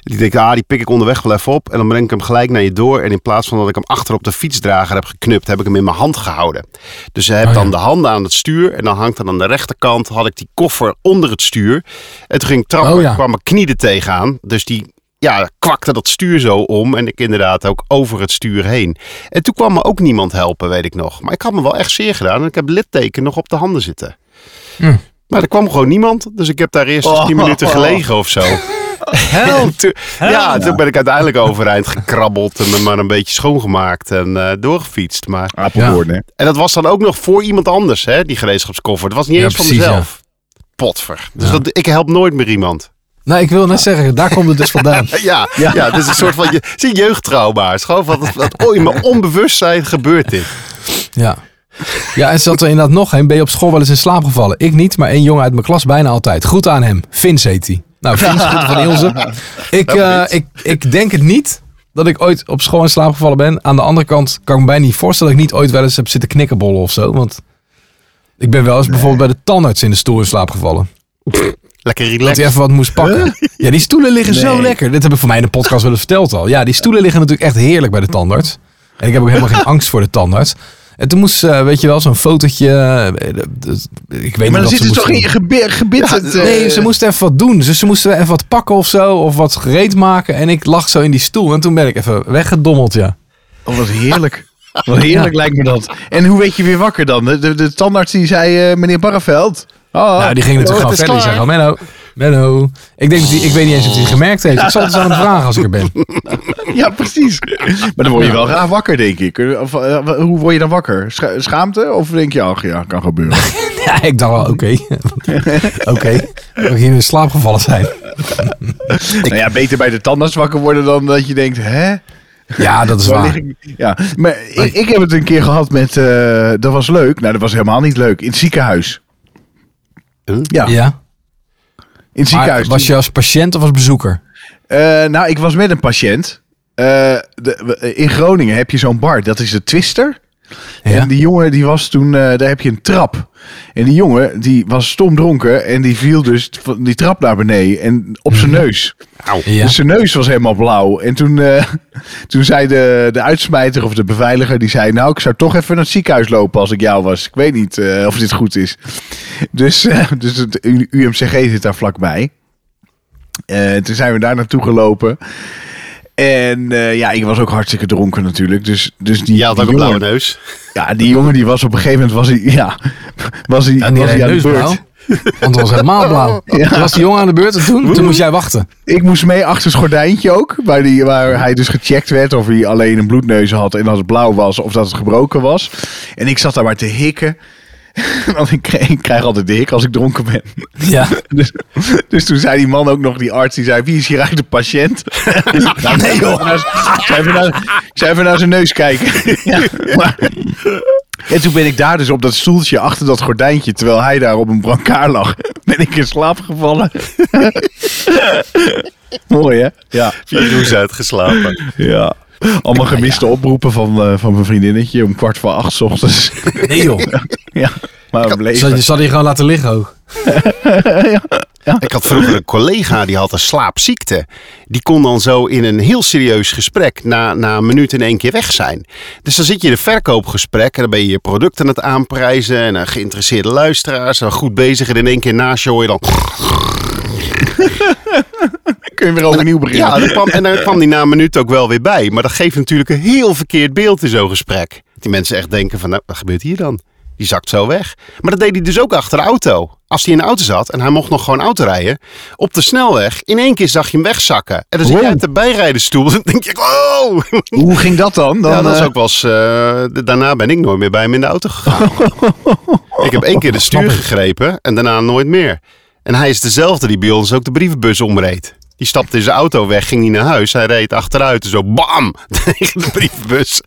Die denk, ah, die pik ik onderweg wel even op. En dan breng ik hem gelijk naar je door. En in plaats van dat ik hem achter op de fietsdrager heb geknupt, heb ik hem in mijn hand gehouden. Dus je hebt Oh, ja. dan de handen aan het stuur. En dan hangt er aan de rechterkant, had ik die koffer onder het stuur. En toen ging ik trappen, Oh, ja. kwam mijn knie er tegenaan. Dus die ja, kwakte dat stuur zo om. En ik inderdaad ook over het stuur heen. En toen kwam me ook niemand helpen, weet ik nog. Maar ik had me wel echt zeer gedaan. En ik heb litteken nog op de handen zitten. Hm. Maar er kwam gewoon niemand. Dus ik heb daar eerst Oh. 10 minuten gelegen of zo. Toen- ja, toen ben ik uiteindelijk overeind gekrabbeld. En me maar een beetje schoongemaakt. En eh, doorgefietst. Maar, Apeldoorn, hè? en dat was dan ook nog voor iemand anders, hè, die gereedschapskoffer. Het was niet Ja, eens van mezelf. Potver. Dus Ja. dat, ik help nooit meer iemand. Nee, ik wil net zeggen, daar komt het dus vandaan. Ja, ja. het is een soort van je, het is een jeugdtrauma. Het is gewoon van dat, dat, oh, in mijn onbewustzijn gebeurt dit. Ja. Ja, en zat er inderdaad nog een. Ben je op school wel eens in slaap gevallen? Ik niet, maar één jongen uit mijn klas bijna altijd. Goed aan hem. Vince heet hij. Nou, Vince goed van Ilse. Ik, eh, ik, ik denk het niet dat ik ooit op school in slaap gevallen ben. Aan de andere kant kan ik me bijna niet voorstellen dat ik niet ooit wel eens heb zitten knikkenbollen of zo. Want ik ben wel eens bijvoorbeeld bij de tandarts in de stoel in slaap gevallen. Lekker Dat relaxed. hij even wat moest pakken. Ja, die stoelen liggen zo lekker. Dit heb ik voor mij in de podcast wel eens verteld al. Ja, die stoelen liggen natuurlijk echt heerlijk bij de tandarts. En ik heb ook helemaal geen angst voor de tandarts. En toen moest, eh, weet je wel, zo'n fotootje. eh, ik weet maar niet dan wat zit ze toch in je gebit, eh, Nee, ze moesten even wat doen. Dus ze moesten even wat pakken of zo. Of wat gereed maken. En ik lag zo in die stoel. En toen ben ik even weggedommeld, ja. Oh, wat heerlijk. Wat heerlijk lijkt me dat. En hoe weet je weer wakker dan? De, de, de tandarts die zei, eh, meneer Barreveld. Oh, nou, die ging natuurlijk oh, gewoon verder. Die zei gewoon, Menno, Menno. Ik, denk dat die, ik weet niet eens of hij het gemerkt heeft. Ik zal het eens aan hem vragen als ik er ben. Ja, precies. Maar dan word je wel graag wakker, denk ik. Of, eh, hoe word je dan wakker? Scha- schaamte? Of denk je, ach ja, kan gebeuren. Ja, ik dacht wel, oké. oké. Ik hier in slaap gevallen zijn. nou ja, beter bij de tandarts wakker worden dan dat je denkt, hè? Ja, dat is Waar? Ja, maar ik, ik heb het een keer gehad met, eh, dat was leuk. Nou, dat was helemaal niet leuk. In het ziekenhuis. Ja, Ja. in het ziekenhuis. Maar was je als patiënt of als bezoeker? Eh, nou, ik was met een patiënt. Eh, de, in Groningen heb je zo'n bar, dat is de Twister. Ja. En die jongen, die was toen, eh, daar heb je een trap. En die jongen, die was stom dronken en die viel dus van die trap naar beneden en op zijn neus. Ja. Dus zijn neus was helemaal blauw. En toen, eh, toen zei de, de uitsmijter of de beveiliger, die zei... Nou, ik zou toch even naar het ziekenhuis lopen als ik jou was. Ik weet niet eh, of dit goed is. Dus, eh, dus het UMCG zit daar vlakbij. Eh, toen zijn we daar naartoe gelopen. En eh, ja, ik was ook hartstikke dronken natuurlijk. Dus, dus die, Je had die ook een blauwe neus. Ja, die jongen die was op een gegeven moment was hij, ja, was hij, Ja, was hij aan de beurt. Want het was helemaal blauw. Toen was die jongen aan de beurt en toen, toen moest jij wachten. Ik moest mee achter het gordijntje ook. Waar, die, waar hij dus gecheckt werd of hij alleen een bloedneus had. En als het blauw was of dat het gebroken was. En ik zat daar maar te hikken. Want ik krijg, ik krijg altijd de hik als ik dronken ben. Ja. Dus, dus toen zei die man ook nog, die arts, die zei: Wie is hier eigenlijk de patiënt? nou, nee, joh. Ik zei even naar, ik zei even naar zijn neus kijken. ja, maar, en toen ben ik daar dus op dat stoeltje achter dat gordijntje, terwijl hij daar op een brancard lag, ben ik in slaap gevallen. Mooi hè? Ja. Vier uur uitgeslapen. ja. Allemaal gemiste oproepen van, eh, van mijn vriendinnetje om kwart voor acht 's ochtends. Nee joh. ja, maar we bleven. Zal je, zal je gewoon laten liggen ook? Ik had vroeger een collega die had een slaapziekte. Die kon dan zo in een heel serieus gesprek na, na een minuut in één keer weg zijn. Dus dan zit je in een verkoopgesprek en dan ben je je product aan het aanprijzen en een geïnteresseerde luisteraars en goed bezig en in één keer naast je hoor je dan... Kun je weer overnieuw beginnen. Ja, kwam, en dan kwam die na een minuut ook wel weer bij. Maar dat geeft natuurlijk een heel verkeerd beeld in zo'n gesprek. Die mensen echt denken van, nou, wat gebeurt hier dan? Die zakt zo weg. Maar dat deed hij dus ook achter de auto. Als hij in de auto zat en hij mocht nog gewoon auto rijden. Op de snelweg, in één keer zag je hem wegzakken. En dan zit Wow. jij uit de bijrijdenstoel. Dan denk je, oh! Hoe ging dat dan? dan ja, dat is eh, ook wel eens, eh, daarna ben ik nooit meer bij hem in de auto gegaan. ik heb één keer de stuur gegrepen en daarna nooit meer. En hij is dezelfde die bij ons ook de brievenbus omreed. Die stapte in zijn auto weg, ging niet naar huis. Hij reed achteruit en zo bam tegen de brievenbus.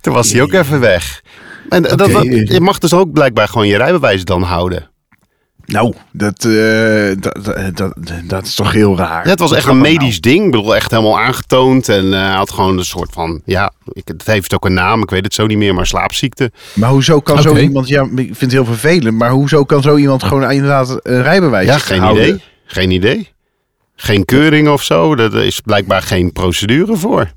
Toen was hij ook even weg. En dat, dat- je mag dus ook blijkbaar gewoon je rijbewijs dan houden. Nou, dat, eh, dat, dat, dat, dat is toch heel raar. Ja, het was echt een dat medisch ding. Ik bedoel, echt helemaal aangetoond. En eh, had gewoon een soort van, ja, ik, het heeft ook een naam. Ik weet het zo niet meer, maar slaapziekte. nou? Maar hoezo kan zo iemand, ja, ik vind het heel vervelend, maar hoezo kan zo iemand gewoon inderdaad een rijbewijs Ja, geen houden? idee. Geen idee. Geen keuring of zo. Er is blijkbaar geen procedure voor.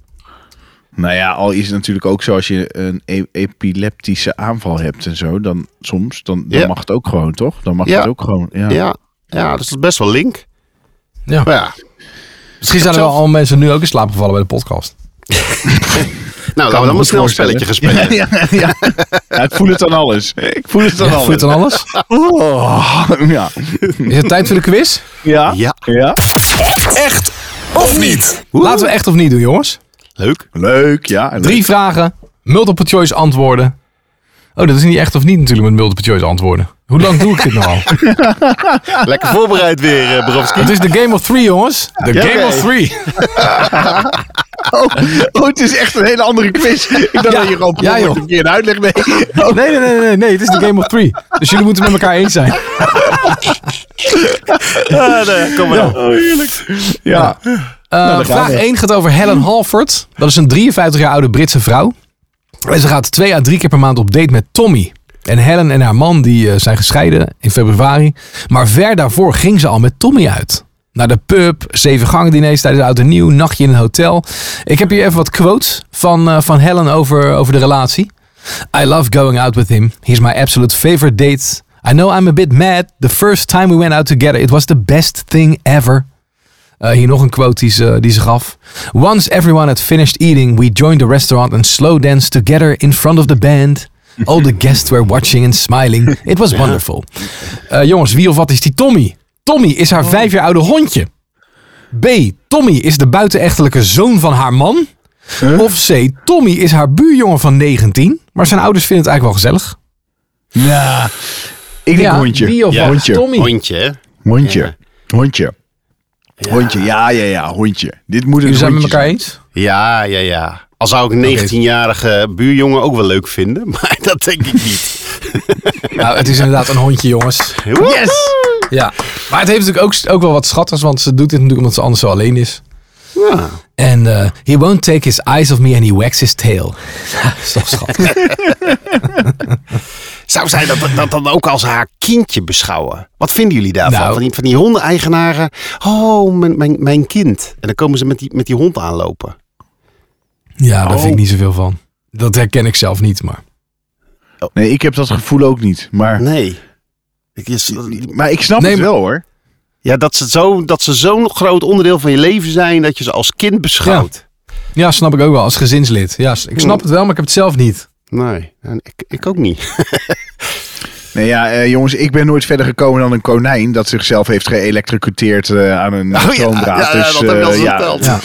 Nou ja, al is het natuurlijk ook zo als je een e- epileptische aanval hebt en zo, dan soms, dan, dan Ja. mag het ook gewoon, toch? Dan mag Ja. het ook gewoon. Ja. Ja, ja, dus dat is best wel link. Ja. Maar ja, Misschien zijn er wel zelf- al mensen nu ook in slaap gevallen bij de podcast. nou laten we dan maar snel een spelletje spelen. Ja, ja, ja. Ja, ik voel het aan alles. Ik voel het aan Ja, alles. voelt dan alles? Oh, ja. Is het tijd voor de quiz? Ja. Ja, Ja. Echt of niet? Laten we echt of niet doen, jongens. Leuk. Leuk, ja. En Drie vragen, multiple choice antwoorden. Oh, dat is niet echt of niet natuurlijk met multiple choice antwoorden. Hoe lang doe ik dit nou al? Lekker voorbereid weer, uh, Borowski. Het is de Game of Three, jongens. De Ja, Game of Three. Oh, oh, het is echt een hele andere quiz. Ik dacht Ja. dat je gewoon Ja, ja, joh. een keer een uitleg nee. Oh, Nee, nee, nee, nee, nee. Het is de Game of Three. Dus jullie moeten met elkaar eens zijn. Ah, nee, kom maar. ja. Uh, dan gaan vraag we. 1 gaat over Helen Halford. Dat is een 53 jaar oude Britse vrouw. En ze gaat twee à drie keer per maand op date met Tommy. En Helen en haar man die, eh, zijn gescheiden in februari. Maar ver daarvoor ging ze al met Tommy uit. Naar de pub, zeven gangen diners tijdens oud en nieuw, nachtje in een hotel. Ik heb hier even wat quotes van, eh, van Helen over, over de relatie. I love going out with him. He's my absolute favorite date. I know I'm a bit mad. The first time we went out together, it was the best thing ever. Uh, hier nog een quote die ze, die ze gaf. Once everyone had finished eating, we joined the restaurant and slow danced together in front of the band. All the guests were watching and smiling. It was wonderful. Uh, jongens, wie of wat is die Tommy? Tommy is haar vijf jaar oude hondje. B. Tommy is de buitenechtelijke zoon van haar man. Of C. Tommy is haar buurjongen van 19. Maar zijn ouders vinden het eigenlijk wel gezellig. Ja. Ik denk Ja, hondje. wie of Ja. wat? Hondje. Tommy. Hondje, hè? Hondje. Hondje. Hondje. Ja, ja, ja. Hondje. Dit moet een Jullie zijn met elkaar eens? Ja, ja, ja. Al zou ik een 19-jarige buurjongen ook wel leuk vinden, maar dat denk ik niet. Nou, het is inderdaad een hondje, jongens. Yes! Ja, maar het heeft natuurlijk ook, ook wel wat schattigs, want ze doet dit natuurlijk omdat ze anders zo alleen is. Ja. En eh, he won't take his eyes off me and he wags his tail. dat is toch schattig. Zou zij dat, dat dan ook als haar kindje beschouwen? Wat vinden jullie daarvan? Nou. Van die, van die hondeneigenaren. Oh, mijn, mijn, mijn kind. En dan komen ze met die, met die hond aanlopen. Ja, daar Oh. vind ik niet zoveel van. Dat herken ik zelf niet, maar... Nee, ik heb dat gevoel ook niet. Maar, Nee. Ik is, maar ik snap Nee, het maar- wel hoor. Ja, dat ze zo- dat ze zo'n groot onderdeel van je leven zijn dat je ze als kind beschouwt. Ja, snap ik ook wel, als gezinslid. Ja, ik snap het wel, maar ik heb het zelf niet. Nee, en ik, ik ook niet. Nee, ja, eh, jongens, ik ben nooit verder gekomen dan een konijn dat zichzelf heeft geëlectrocuteerd eh, aan een Oh ja, stroomdraad. ja, ja, dus, dat heb je al eh, eens ja, verteld. Ja.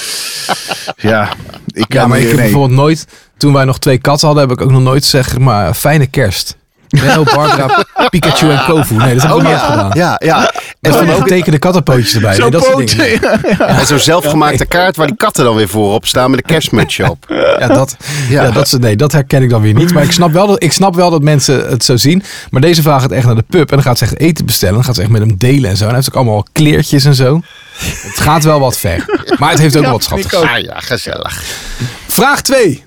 ja, ik Ja, kan maar ik heb nee. bijvoorbeeld nooit, toen wij nog twee katten hadden, heb ik ook nog nooit zeg maar fijne kerst. Benno, Barbara, Pikachu en Kofu. Nee, dat heb ik nog nooit gedaan. Ja, ja. En van die getekende kattenpootjes erbij. Zo'n Nee, dat soort poot. dingen. en zo'n zelfgemaakte kaart waar die katten dan weer voorop staan met een kerstmutsje op. Ja, dat, Ja. ja. dat, is- nee, dat herken ik dan weer niet. Maar ik snap, wel dat, ik snap wel dat mensen het zo zien. Maar deze vraag gaat echt naar de pub. En dan gaat ze echt eten bestellen. Dan gaat ze echt met hem delen en zo. En hij heeft ook allemaal kleertjes en zo. Het gaat wel wat ver. Maar het heeft ook wat schattigs. Ah ja, gezellig. Vraag 2.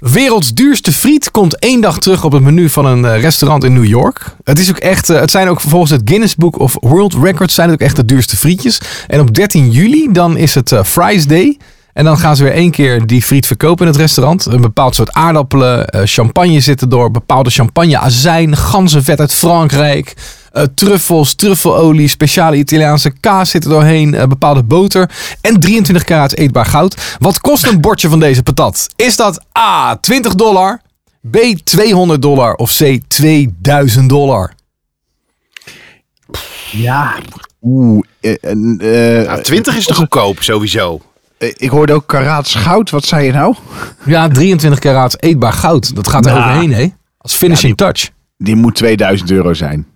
Werelds duurste friet komt één dag terug op het menu van een eh, restaurant in New York. Het, is ook echt, eh, het zijn ook volgens het Guinness Book of World Records zijn het ook echt de duurste frietjes. En op 13 juli dan is het eh, Fries Day. En dan gaan ze weer één keer die friet verkopen in het restaurant. Een bepaald soort aardappelen, champagne zitten door, bepaalde champagne, azijn, ganzenvet uit Frankrijk. Eh, truffels, truffelolie, speciale Italiaanse kaas zit er doorheen, eh, bepaalde boter en 23 karaat eetbaar goud. Wat kost een bordje van deze patat? Is dat A, 20 dollar, B, 200 dollar of C, 2000 dollar? Ja. Oeh. eh, en, eh, Nou, 20 is te goedkoop, sowieso. ik hoorde ook karaats goud. Wat zei je nou? Ja, 23 karaat eetbaar goud. Dat gaat er Nou. overheen, hè? Als finishing touch. Die moet 2000 euro zijn.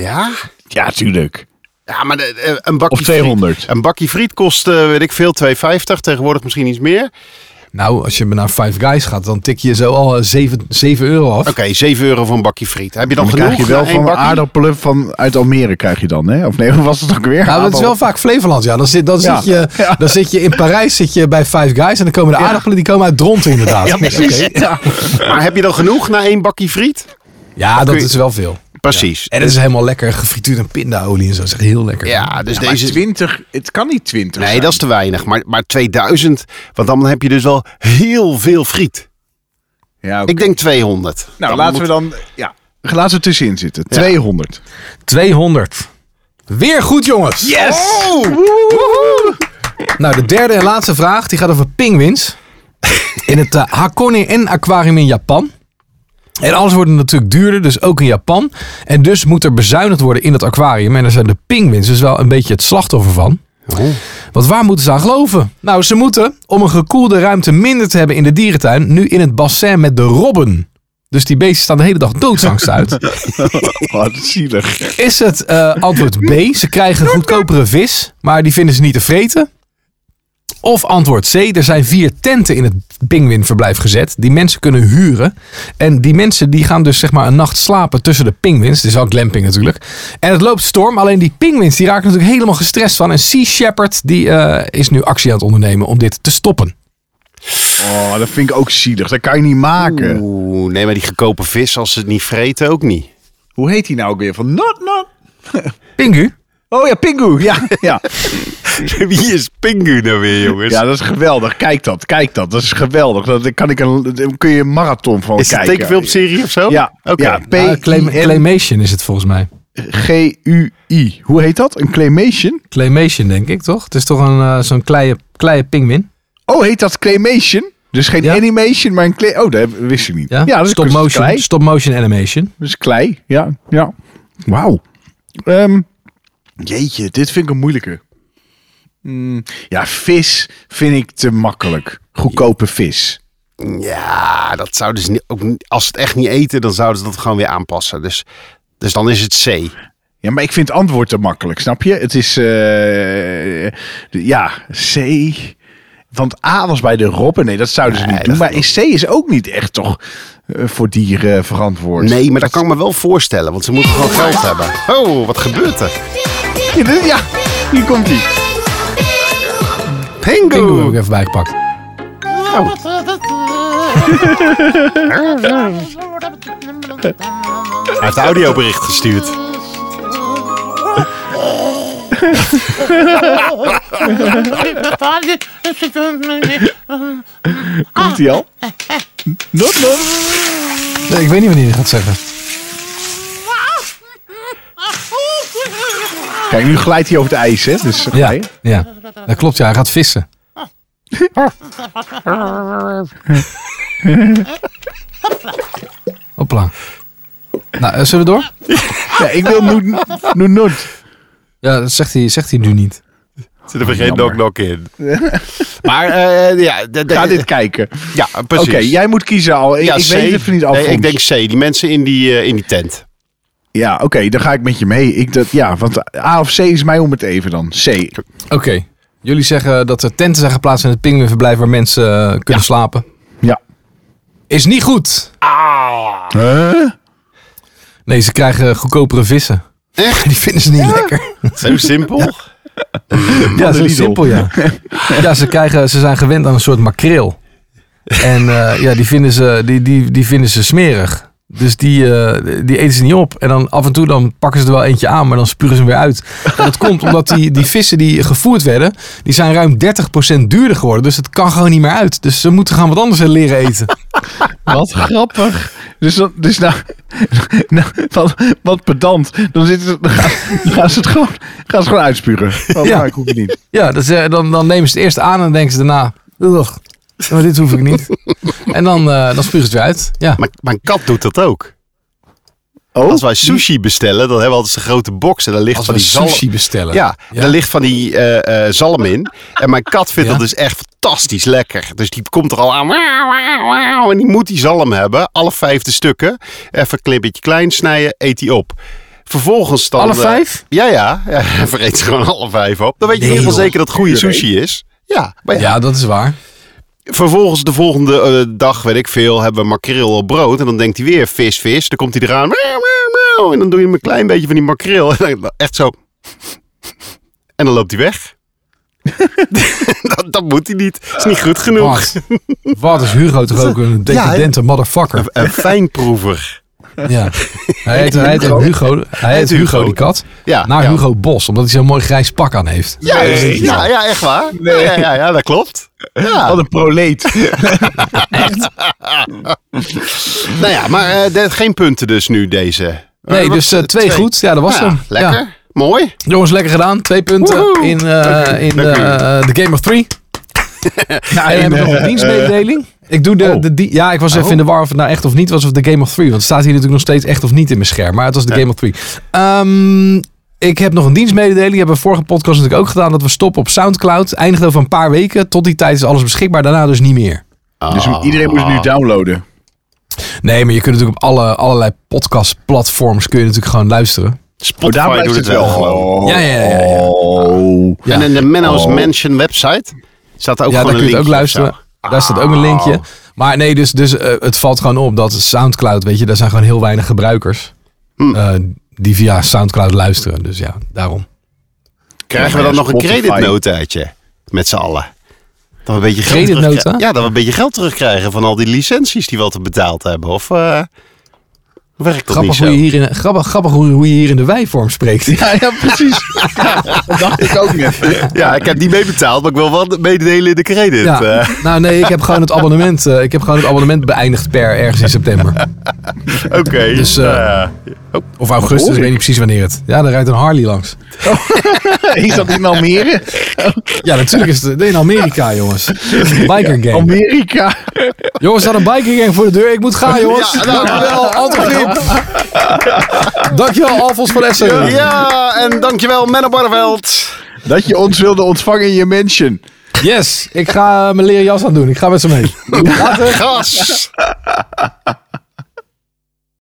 Ja? Ja, tuurlijk. Ja, maar de, eh, een bakje Of 200. Friet, een bakje friet kost, eh, weet ik veel, 2,50. Tegenwoordig misschien iets meer. Nou, als je naar Five Guys gaat, dan tik je zo al eh, 7, 7 euro af. Oké, 7 euro voor een bakje friet. Heb je dan Dan genoeg krijg je wel van aardappelen van, uit Almere krijg je dan, hè? Of nee, hoe was het ook weer? Nou, dat is wel vaak Flevoland, ja. Dan zit, dan, Ja. zit je, Ja. dan zit je in Parijs zit je bij Five Guys en dan komen de aardappelen die komen uit Dronten inderdaad. Ja, precies. Ja. Maar heb je dan genoeg na één bakje friet? Ja, dat je- is wel veel. Precies. En het is helemaal lekker gefrituurd in pindaolie en zo. Dat is echt heel lekker. Ja, dus deze... 20, het kan niet 20 Nee, zijn. dat is te weinig. Maar, maar 2000, want dan heb je dus wel heel veel friet. Ja, oké. Ik denk 200. Nou, Dan laten moet- we dan... Ja, laten we tussenin zitten. 200. 200. Weer goed, jongens. Yes! Nou, de derde en laatste vraag die gaat over pinguïns. In het eh, Hakone en Aquarium in Japan. En alles wordt natuurlijk duurder, dus ook in Japan. En dus moet er bezuinigd worden in het aquarium. En daar zijn de pinguïns dus wel een beetje het slachtoffer van. Want waar moeten ze aan geloven? Nou, ze moeten, om een gekoelde ruimte minder te hebben in de dierentuin, nu in het bassin met de robben. Dus die beesten staan de hele dag doodsangst uit. Oh, dat is zielig. Is het eh, antwoord B? Ze krijgen goedkopere vis, maar die vinden ze niet te vreten. Of antwoord C, er zijn vier tenten in het pinguïnverblijf gezet die mensen kunnen huren. En die mensen die gaan dus zeg maar een nacht slapen tussen de pinguïns. Het is wel glamping natuurlijk. En het loopt storm, alleen die pinguïns die raken natuurlijk helemaal gestrest van. En Sea Shepherd die eh, is nu actie aan het ondernemen om dit te stoppen. Oh, dat vind ik ook zielig. Dat kan je niet maken. Oeh, nee, maar die gekopen vis, als ze het niet vreten, ook niet. Hoe heet die nou ook weer? Van not, not. Pingu? Oh ja, Pingu. Ja, ja. Wie is Pingu nou weer, jongens? ja, dat is geweldig. Kijk dat, kijk dat. Dat is geweldig. Dat kan ik een, daar kun je een marathon van is het een kijken. tekenfilmserie of zo? Ja, Oké. ja. Claim- claymation is het volgens mij. G-U-I. Hoe heet dat? Een claymation? Claymation denk ik toch? Het is toch een eh, zo'n kleie, kleie pinguïn? Oh, heet dat claymation? Dus geen Ja. animation, maar een clay... Oh, dat wist ik niet. Ja, dat is stop is motion, klei. stop motion animation. Dat is klei. Ja, ja. Wauw. Ehm, jeetje, dit vind ik een moeilijke. Mm, ja, vis vind ik te makkelijk. Goedkope vis. Ja, dat zouden ze niet, ook als ze het echt niet eten, dan zouden ze dat gewoon weer aanpassen. Dus, dus dan is het C. Ja, maar ik vind het antwoord te makkelijk, snap je? Het is, eh, ja, C. Want A was bij de robben. Nee, dat zouden ze Nee, niet doen. Maar C is ook niet echt toch voor dieren verantwoord. Nee, maar dat kan ik me wel voorstellen, want ze moeten gewoon geld hebben. Oh, wat gebeurt er? Ja, dit- ja, hier komt ie. Pingu heb Pingu! ik even bijgepakt. Hij heeft een audiobericht gestuurd. Komt ie al? Not. Nee, ik weet niet wanneer je gaat zeggen. Kijk, nu glijdt hij over het ijs, hè? Dus, Ja, ja, dat klopt. Ja, hij gaat vissen. Hopla. Nou, eh, zullen we door? Ja, ik wil nu, nu nooit. Ja, dat zegt hij, zegt hij nu niet. Zit er weer geen knock-knock in. maar eh, ja, de- de- Ga dit kijken. ja, Oké, precies. jij moet kiezen al. Ik, ja, ik C. weet het niet af. Nee, ik denk C. Die mensen in die, eh, in die tent. Ja, oké, dan ga ik met je mee. Ik, dat, ja, want A of C is mij om het even dan. C. Oké. Jullie zeggen dat er tenten zijn geplaatst in het pinguïnverblijf waar mensen eh, kunnen slapen. Ja. Is niet goed. Huh? Nee, ze krijgen goedkopere vissen. Echt? Die vinden ze niet lekker. Zo simpel. Ja, zo simpel ja. Ja, ze, krijgen, ze zijn gewend aan een soort makreel. En eh, ja, die vinden, ze, die, die, die vinden ze smerig. Dus die, eh, die eten ze niet op. En dan af en toe dan pakken ze er wel eentje aan, maar dan spuren ze hem weer uit. En dat komt omdat die, die vissen die gevoerd werden, die zijn ruim 30% duurder geworden. Dus het kan gewoon niet meer uit. Dus ze moeten gaan wat anders leren eten. Wat grappig. Dus, dan, dus nou, nou wat, wat pedant. Dan, zitten ze, dan, gaan, dan gaan ze het gewoon, gaan ze gewoon uitspugen. Oh, Ja. ik hoef het niet. Ja, dus, eh, dan, dan nemen ze het eerst aan en denken ze daarna, "Ugh, maar dit hoef ik niet. En dan, eh, dan ze het weer uit. Ja. Mijn, mijn kat doet dat ook. Oh, Als wij sushi bestellen, dan hebben we altijd zo'n grote box. En daar ligt Als van die zalm. sushi bestellen. Ja, Ja. daar ligt van die eh, eh, zalm in. En mijn kat vindt Ja. dat dus echt fantastisch lekker. Dus die komt er al aan. Wauw, wauw, wauw. En die moet die zalm hebben. Alle vijfde stukken. Even een klein beetje klein snijden. Eet die op. Vervolgens dan... Alle vijf? ja, ja. ja vreet ze gewoon alle vijf op. Dan weet je in Nee, ieder geval zeker dat het goede sushi is. Ja, maar ja. Ja, dat is waar. Vervolgens de volgende eh, dag, weet ik veel, hebben we makreel op brood. En dan denkt hij weer vis, vis. Dan komt hij eraan. En dan doe je hem een klein beetje van die makreel. En dan echt zo. En dan loopt hij weg. dat, dat moet hij niet. is niet goed genoeg. Wat? Wat is Hugo toch ook een decadente motherfucker? Een fijnproever. Ja. Hij heet, hij heet Hugo. Hugo. Hij heet Hugo, Hugo. die kat. Ja, Naar ja. Hugo Bos, omdat hij zo'n mooi grijs pak aan heeft. Ja, Nee. ja, ja, echt waar. Ja, ja, ja, ja, dat klopt. Ja. wat een proleet. Nou ja, maar eh, de- geen punten dus nu deze. Nee, Eh, wat, dus eh, eh, twee, goed. Ja, dat was Ja, hem. lekker. Ja. Mooi. Jongens, lekker gedaan. Twee punten Woehoe. in, eh, in de Game of Three. Ja, en heb ik nog een dienstmededeling. Ik doe de, Oh. de, die- ja, ik was even in de war of het nou echt of niet was of de Game of Three. Want het staat hier natuurlijk nog steeds echt of niet in mijn scherm. Maar het was de Game of Three. Ehm, ik heb nog een dienstmededeling. Die hebben we vorige podcast natuurlijk ook gedaan. Dat we stoppen op Soundcloud. Eindigt over een paar weken. Tot die tijd is alles beschikbaar. Daarna dus niet meer. Dus iedereen moet het nu downloaden. Nee, maar je kunt natuurlijk op alle, allerlei podcastplatforms kun je natuurlijk gewoon luisteren. Oh, Spotify daar blijft doet het het wel gewoon. Ja, ja, ja, ja, ja. Oh. Ja. En in de Menno's Oh. Mansion website staat er ook ja, gewoon daar een kun je het ook luisteren. Daar staat ook een linkje. Maar nee, dus, dus eh, het valt gewoon op dat Soundcloud, weet je, daar zijn gewoon heel weinig gebruikers Hm. eh, die via Soundcloud luisteren. Dus ja, daarom. Krijgen we dan nog een creditnotaatje met z'n allen? Dat we een beetje geld. Ja, dat we een beetje geld terugkrijgen van al die licenties die we al te betaald hebben. Of eh, werkt dat Grappig niet hoe, zo? je hier in, grappig, grappig hoe, hoe je hier in de wijvorm spreekt. Ja, ja, precies. dat dacht ik ook net. Ja, ik heb niet meebetaald, maar ik wil wel meedelen in de credit. Ja, eh. nou nee, ik heb gewoon het abonnement, eh, ik heb gewoon het abonnement beëindigd per ergens in september. Oké. Dus, eh, ja. Of augustus, ik weet niet precies wanneer het. Ja, daar rijdt een Harley langs. Is dat in Almere? Ja, natuurlijk is het in Amerika, jongens. Biker gang. Amerika. Jongens, staat een biker gang voor de deur. Ik moet gaan, jongens. Ja, nou, Dankjewel, Anton Dankjewel, Alfons van Essen. ja, en dankjewel Menno Barneveld. Dat je ons wilde ontvangen in je mansion. Yes, ik ga mijn leren jas aan doen. Ik ga met ze mee. Later. Gas.